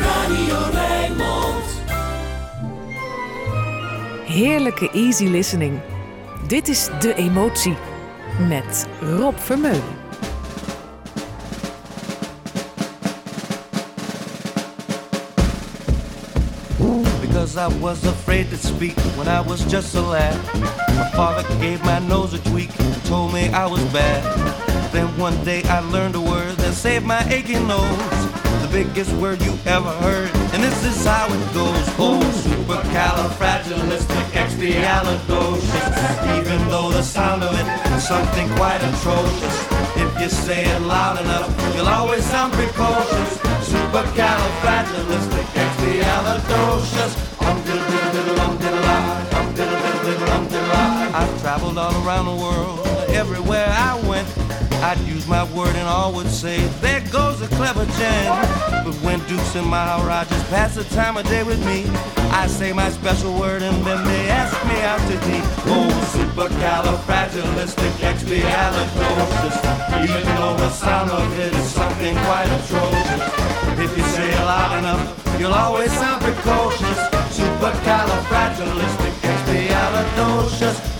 Radio Rijnmond. Heerlijke easy listening. Dit is De Emotie met Rob Vermeulen. Because I was afraid to speak when I was just a lad. My father gave my nose a tweak and told me I was bad. Then one day I learned a word that saved my aching nose. Biggest word you ever heard, and this is how it goes. Oh, supercalifragilisticexpialidocious. Even though the sound of it is something quite atrocious. If you say it loud enough, you'll always sound precocious. Supercalifragilisticexpialidocious. Um um I, um I. I've traveled all around the world, everywhere I went. I'd use my word and all would say, there goes a clever gent. But when Dukes and Maharajas pass the time of day with me, I say my special word and then they ask me out to eat. Oh, supercalifragilisticexpialidocious. Even though the sound of it is something quite atrocious. If you say it loud enough, you'll always sound precocious. Supercalifragilisticexpialidocious.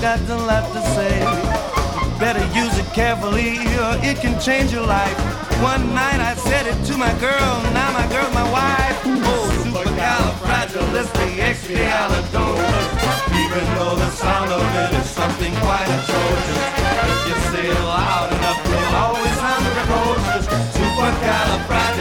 Got lot to say. Better use it carefully or it can change your life. One night I said it to my girl, now my girl's my wife. Oh, supercalifragilisticexpialidocious. Even though the sound of it is something quite atrocious. If you say it loud enough, you'll always sound precocious. Supercalifragilisticexpialidocious.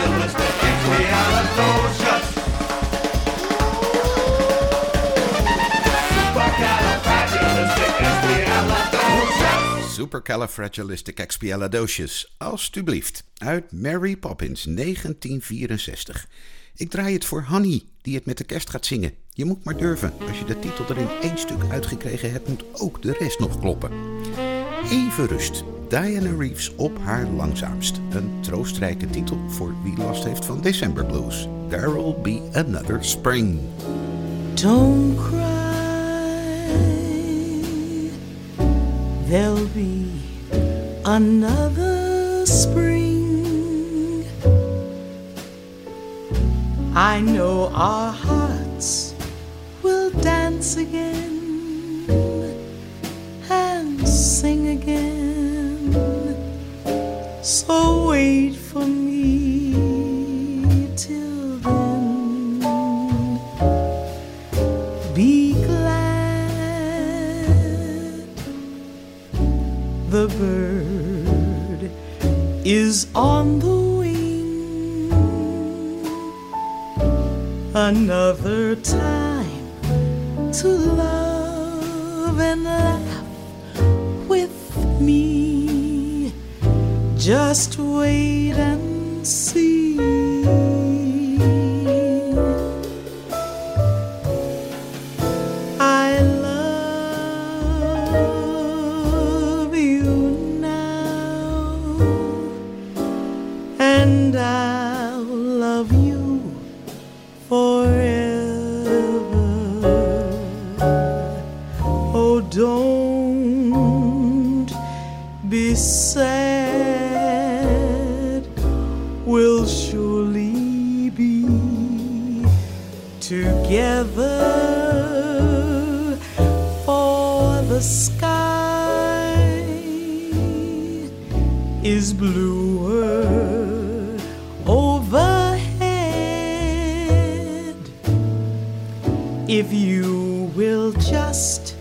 Supercalifragilisticexpialidocious. Alstublieft, uit Mary Poppins 1964. Ik draai het voor Hanny, die het met de kerst gaat zingen. Je moet maar durven, als je de titel er in één stuk uitgekregen hebt, moet ook de rest nog kloppen. Even rust. Diana Reeves op haar langzaamst. Een troostrijke titel voor wie last heeft van December Blues. There will be another spring. Don't cry. There'll be another spring. I know our hearts will dance again and sing again. So wait for me on the wing. Another time to love and laugh with me. Just wait will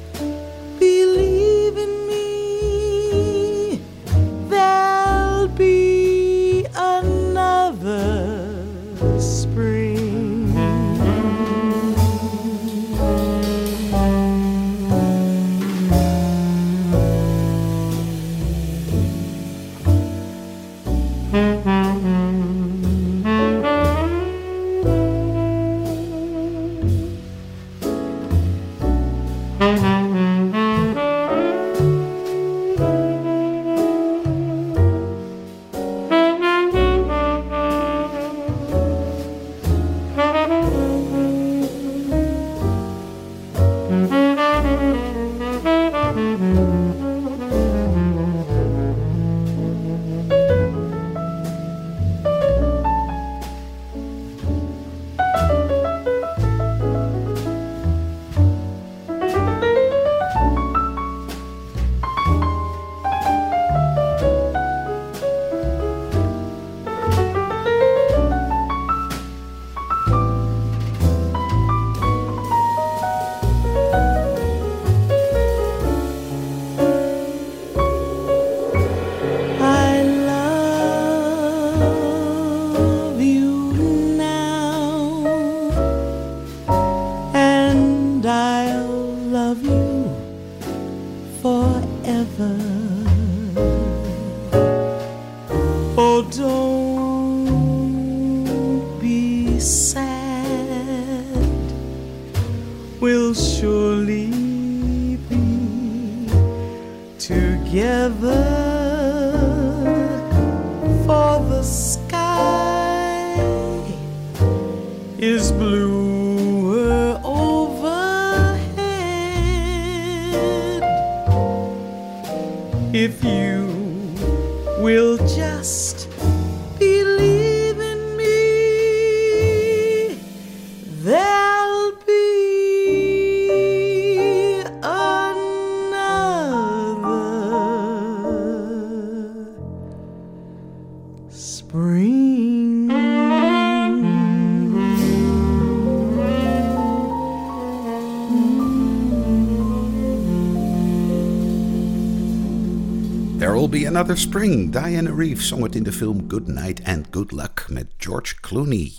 another spring. Diana Reeves zong het in de film Good Night and Good Luck met George Clooney.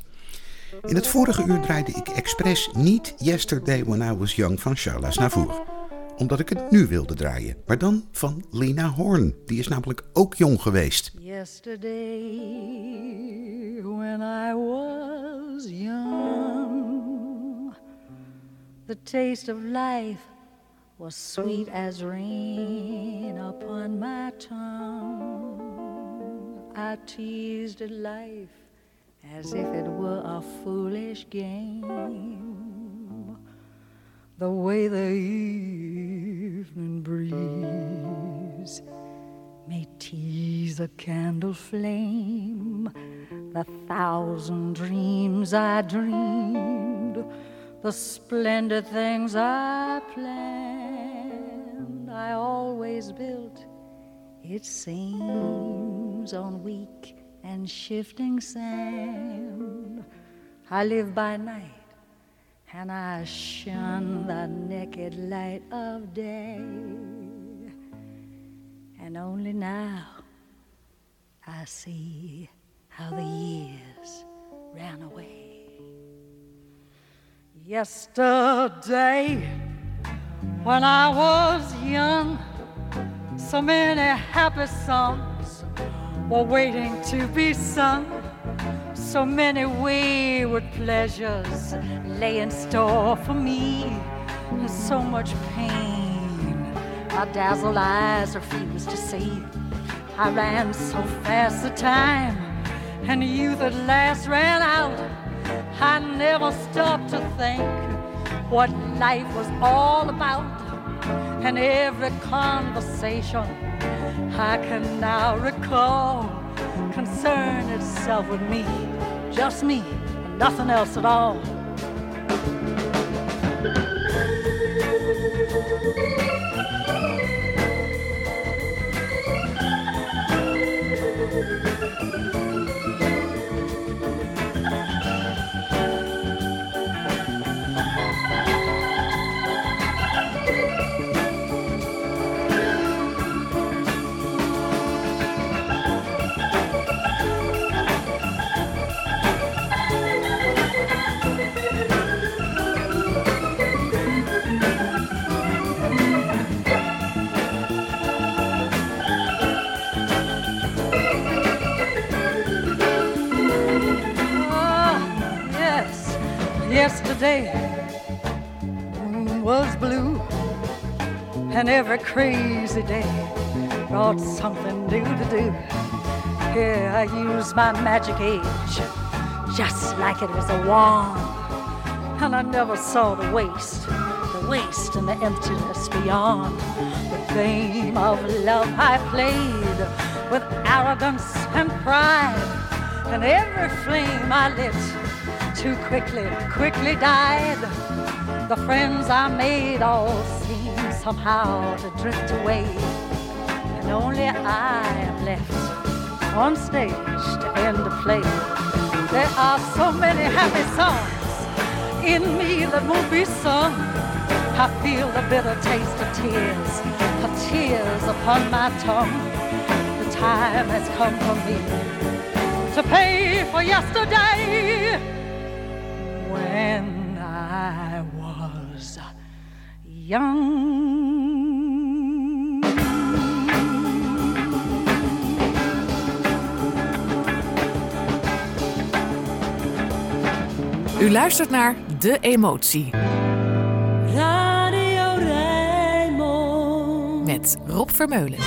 In het vorige uur draaide ik expres niet Yesterday When I Was Young van Charles Navour. Omdat ik het nu wilde draaien. Maar dan van Lena Horne. Die is namelijk ook jong geweest. Yesterday, when I was young, the taste of life was sweet as rain upon my tongue. I teased life as if it were a foolish game. The way the evening breeze may tease a candle flame, the thousand dreams I dreamed, the splendid things I planned, I always built, it seems, on weak and shifting sand. I live by night and I shun the naked light of day. And only now I see how the years ran away. Yesterday, when I was young, so many happy songs were waiting to be sung. So many wayward pleasures lay in store for me, and so much pain our dazzled eyes refused to see. I ran so fast the time, and youth at last ran out. I never stopped to think what life was all about, and every conversation I can now recall concerned itself with me, just me, and nothing else at all. Moon was blue, and every crazy day brought something new to do. Here I used my magic age, just like it was a wand, and I never saw the waste, the waste and the emptiness beyond. The game of love I played with arrogance and pride, and every flame I lit too quickly, quickly died. The friends I made all seem somehow to drift away, and only I am left on stage to end the play. There are so many happy songs in me that won't be sung. I feel the bitter taste of tears, of tears upon my tongue. The time has come for me to pay for yesterday when I was young. U luistert naar De Emotie Radio Rijnmond. met Rob Vermeulen.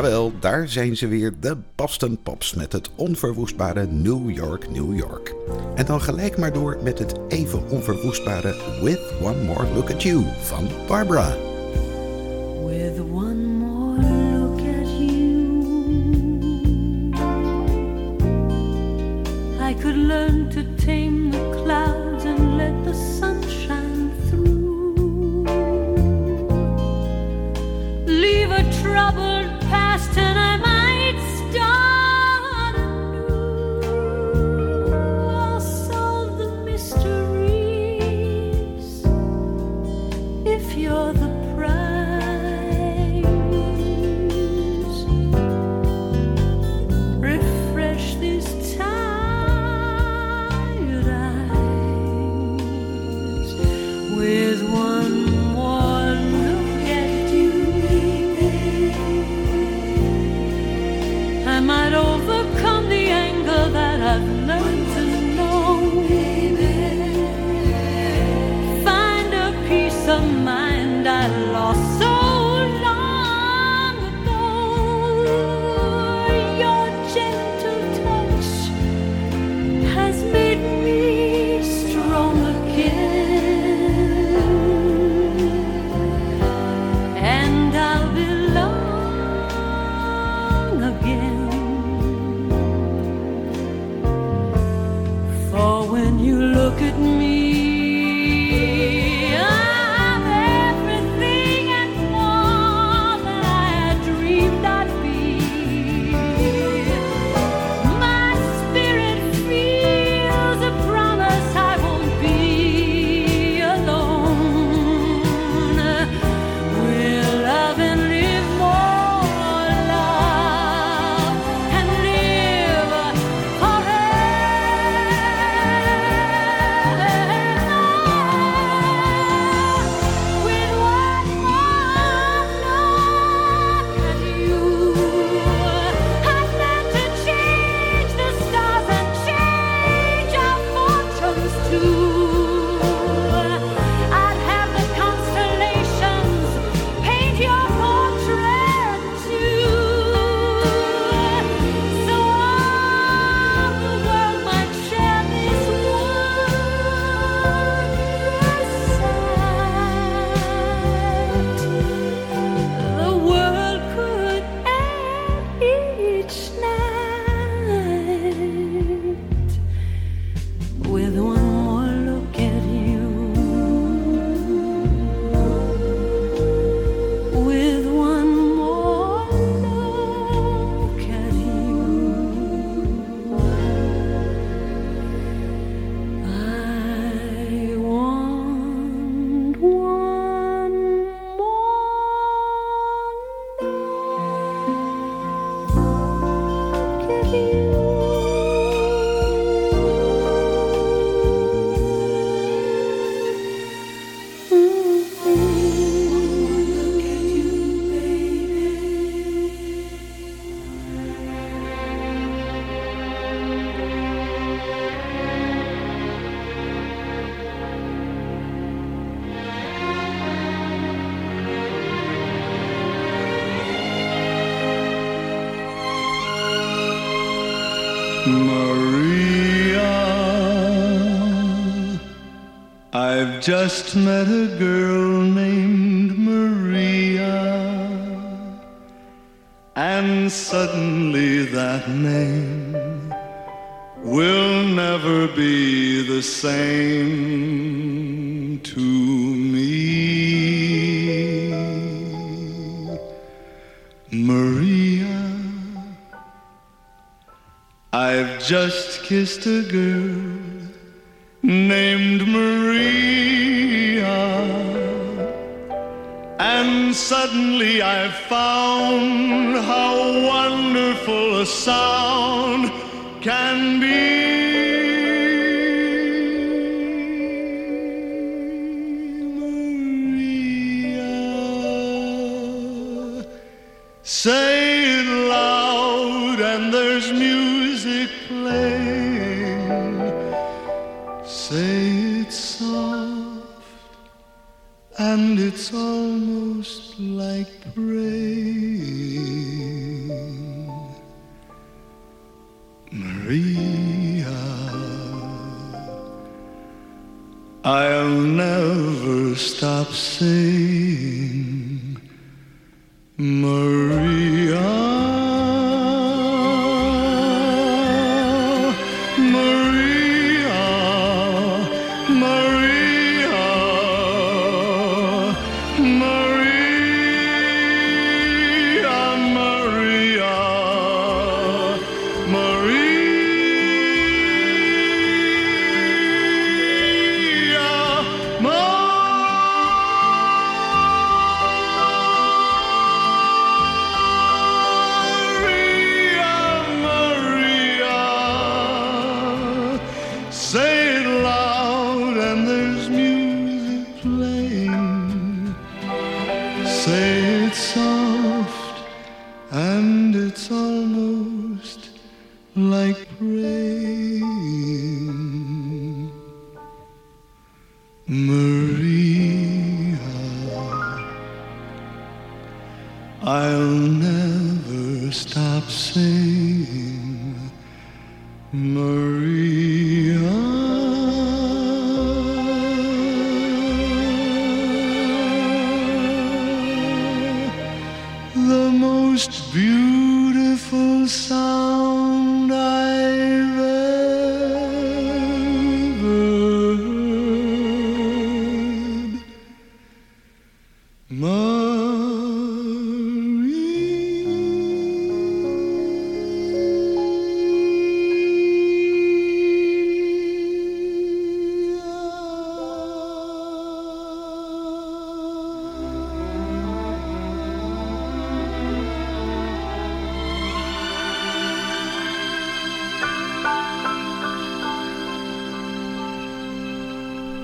Jawel, daar zijn ze weer, de Boston Pops met het onverwoestbare New York, New York. En dan gelijk maar door met het even onverwoestbare With One More Look at You van Barbara. just met a girl named Maria, and suddenly that name will never be the same to me. Maria, I've just kissed a girl Suddenly I found how wonderful a sound can be. Stop saying,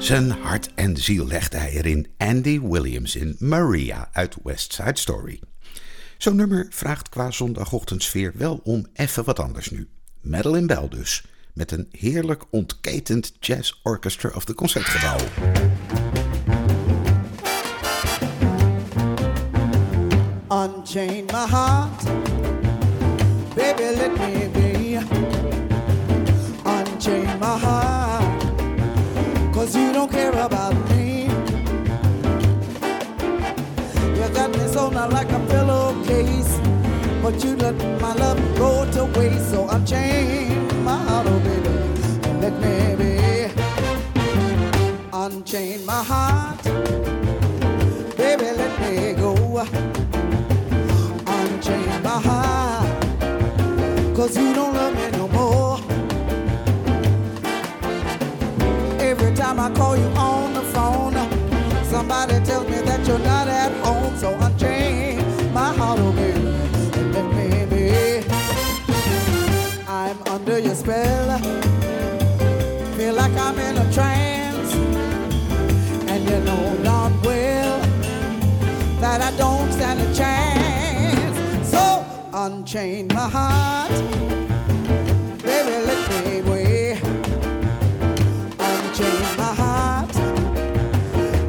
Zijn hart en ziel legde hij erin Andy Williams in Maria uit West Side Story. Zo'n nummer vraagt qua zondagochtendsfeer wel om even wat anders nu. Madeline Bell dus, met een heerlijk ontketend jazz orchestra of de Concertgebouw. Unchain my heart, baby, let me be. Unchain my heart, cause you don't care about me. You got me sewn out like a pillowcase, but you let my love go to waste. So unchain my heart, oh baby, let me be. Unchain my heart, baby, let me go unchain my heart Cause you unchain my heart, baby, let me away. Unchain my heart,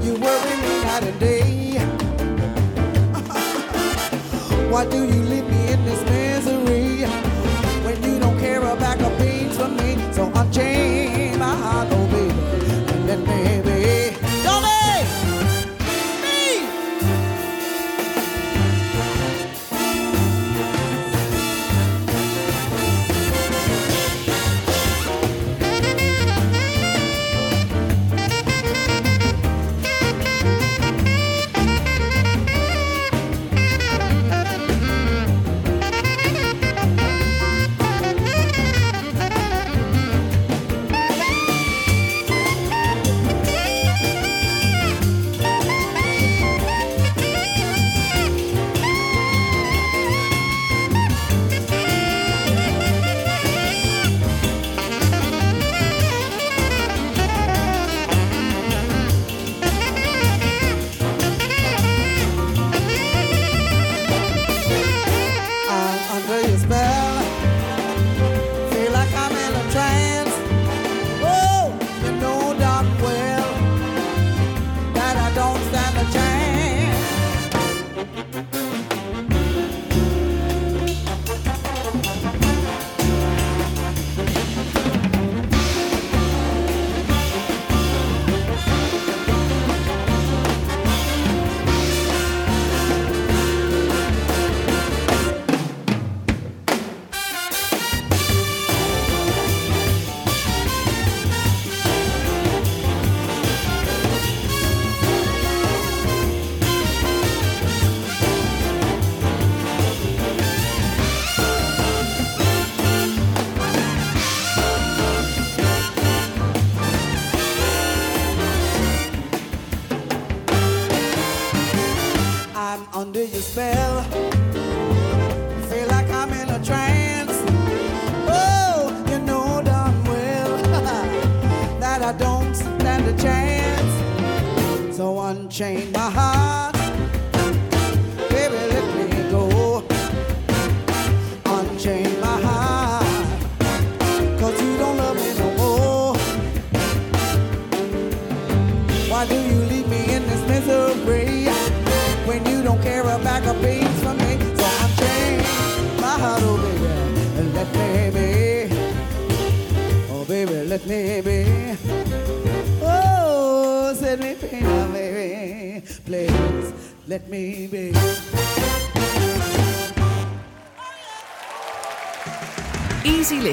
you worry me night and day. Why do you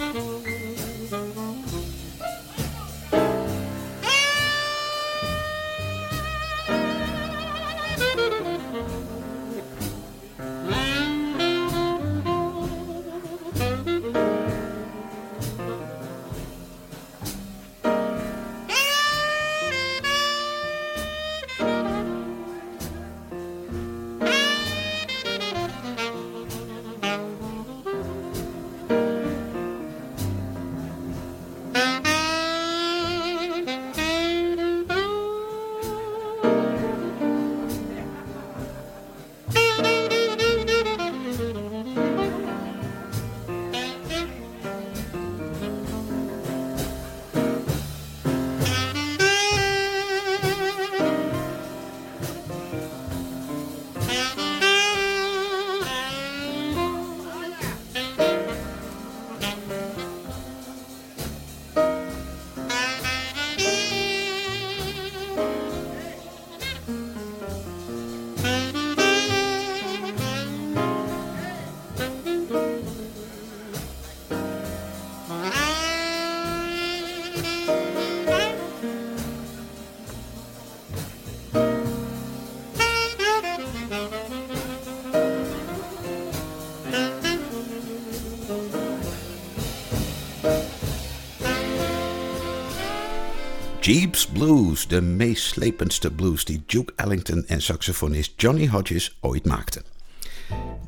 Radio Rijnmond. Jeeps Blues, de meeslependste blues die Duke Ellington en saxofonist Johnny Hodges ooit maakten.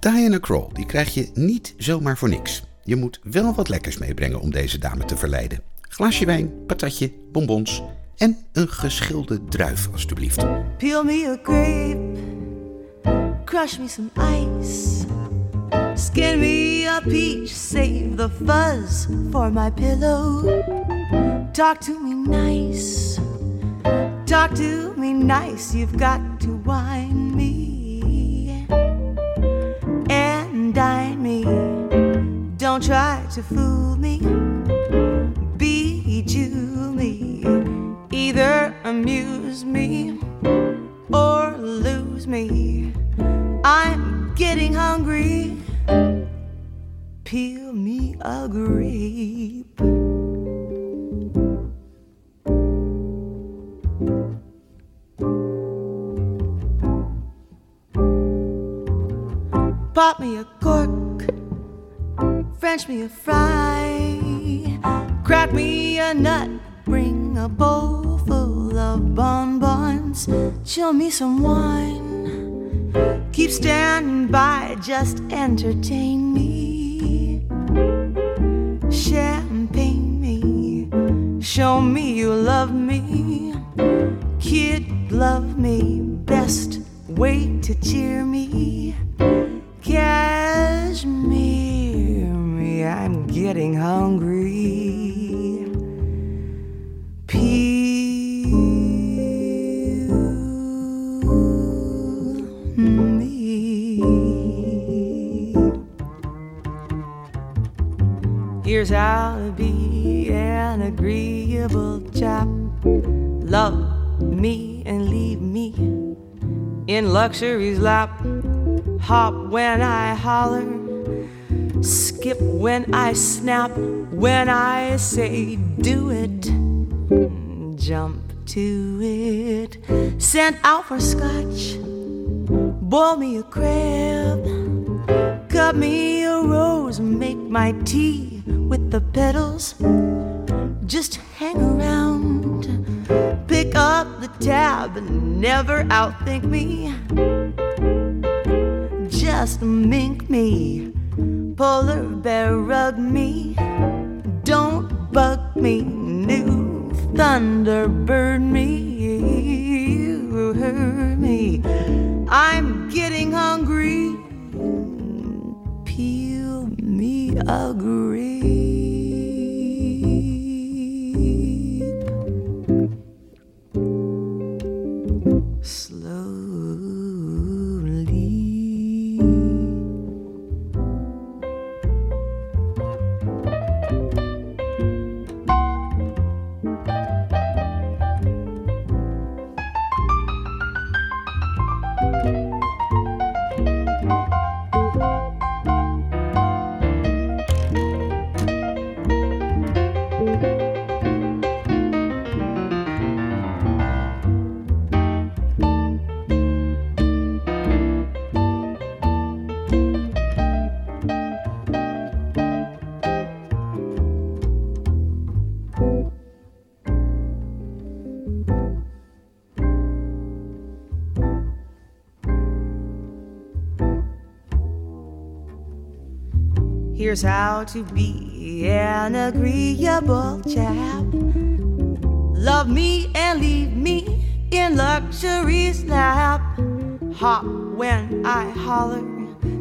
Diana Krall, die krijg je niet zomaar voor niks. Je moet wel wat lekkers meebrengen om deze dame te verleiden. Glaasje wijn, patatje, bonbons en een geschilde druif alstublieft. Peel me a grape, crush me some ice, skin me a peach, save the fuzz for my pillow. Talk to me nice, talk to me nice, you've got to wine me and dine me. Don't try to fool me, bejewel me, either amuse me or lose me. I'm getting hungry. Peel me a grape. Pop me a cork, French me a fry, crack me a nut, bring a bowl full of bonbons, chill me some wine, keep standing by, just entertain me, champagne me, show me you love me, kid, love me, best way to cheer me. Getting hungry. Peel me. Here's how to be an agreeable chap. Love me and leave me in luxury's lap. Hop when I holler, skip when I snap, when I say do it, jump to it. Sent out for scotch, boil me a crab, cut me a rose, make my tea with the petals. Just hang around, pick up the tab, and never outthink me. Just mink me, polar bear rug me, don't bug me, new thunderbird me, you me. I'm getting hungry, peel me a Here's how to be an agreeable chap. Love me and leave me in luxury's lap. Hop when I holler,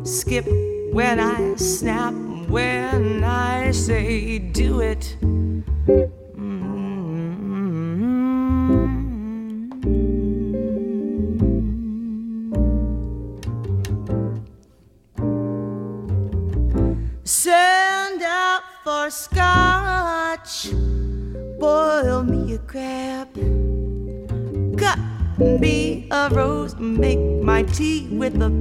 skip when I snap, when I say do it. With the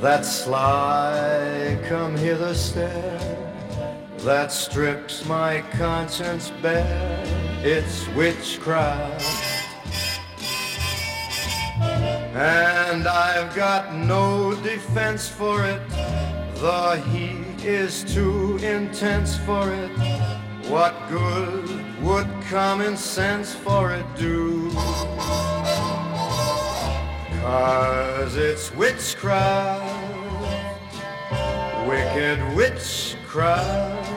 that sly come hither stare, that strips my conscience bare, it's witchcraft. And I've got no defense for it, the heat is too intense for it. What good would common sense for it do? Cause it's witchcraft, wicked witchcraft.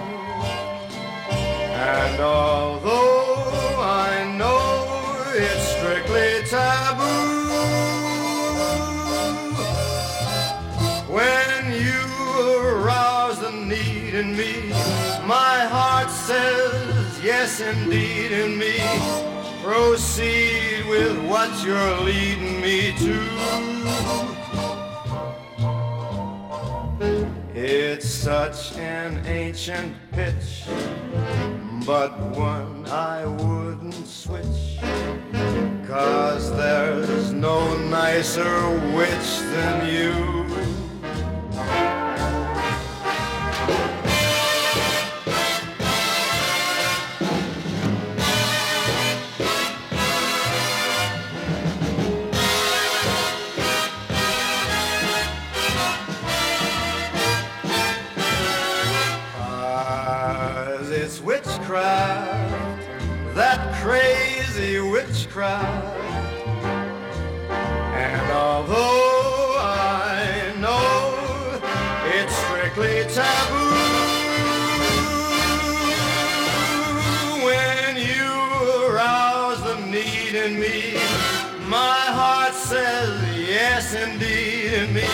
And although I know it's strictly taboo, when you arouse the need in me, my heart says yes indeed in me. Proceed with what you're leading me to. It's such an ancient pitch, but one I wouldn't switch. Cause there's no nicer witch than you. Witchcraft, that crazy witchcraft. And although I know it's strictly taboo, when you arouse the need in me, my heart says yes indeed in me.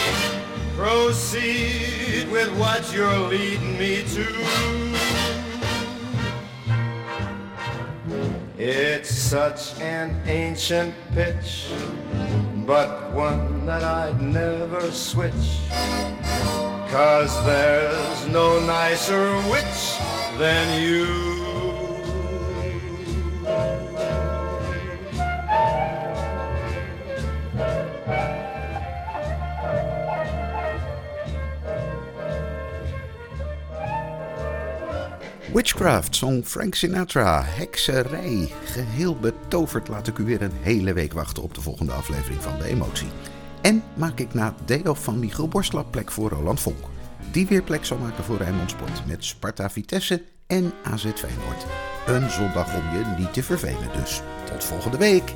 Proceed with what you're leading me to. It's such an ancient pitch, but one that I'd never switch. Cause there's no nicer witch than you. Witchcraft, zong Frank Sinatra, hekserij. Geheel betoverd laat ik u weer een hele week wachten op de volgende aflevering van De Emotie. En maak ik na Off van Michiel Borstlap plek voor Roland Vonk. Die weer plek zal maken voor Rijnmond Sport met Sparta Vitesse en AZ Feyenoord. Een zondag om je niet te vervelen dus. Tot volgende week.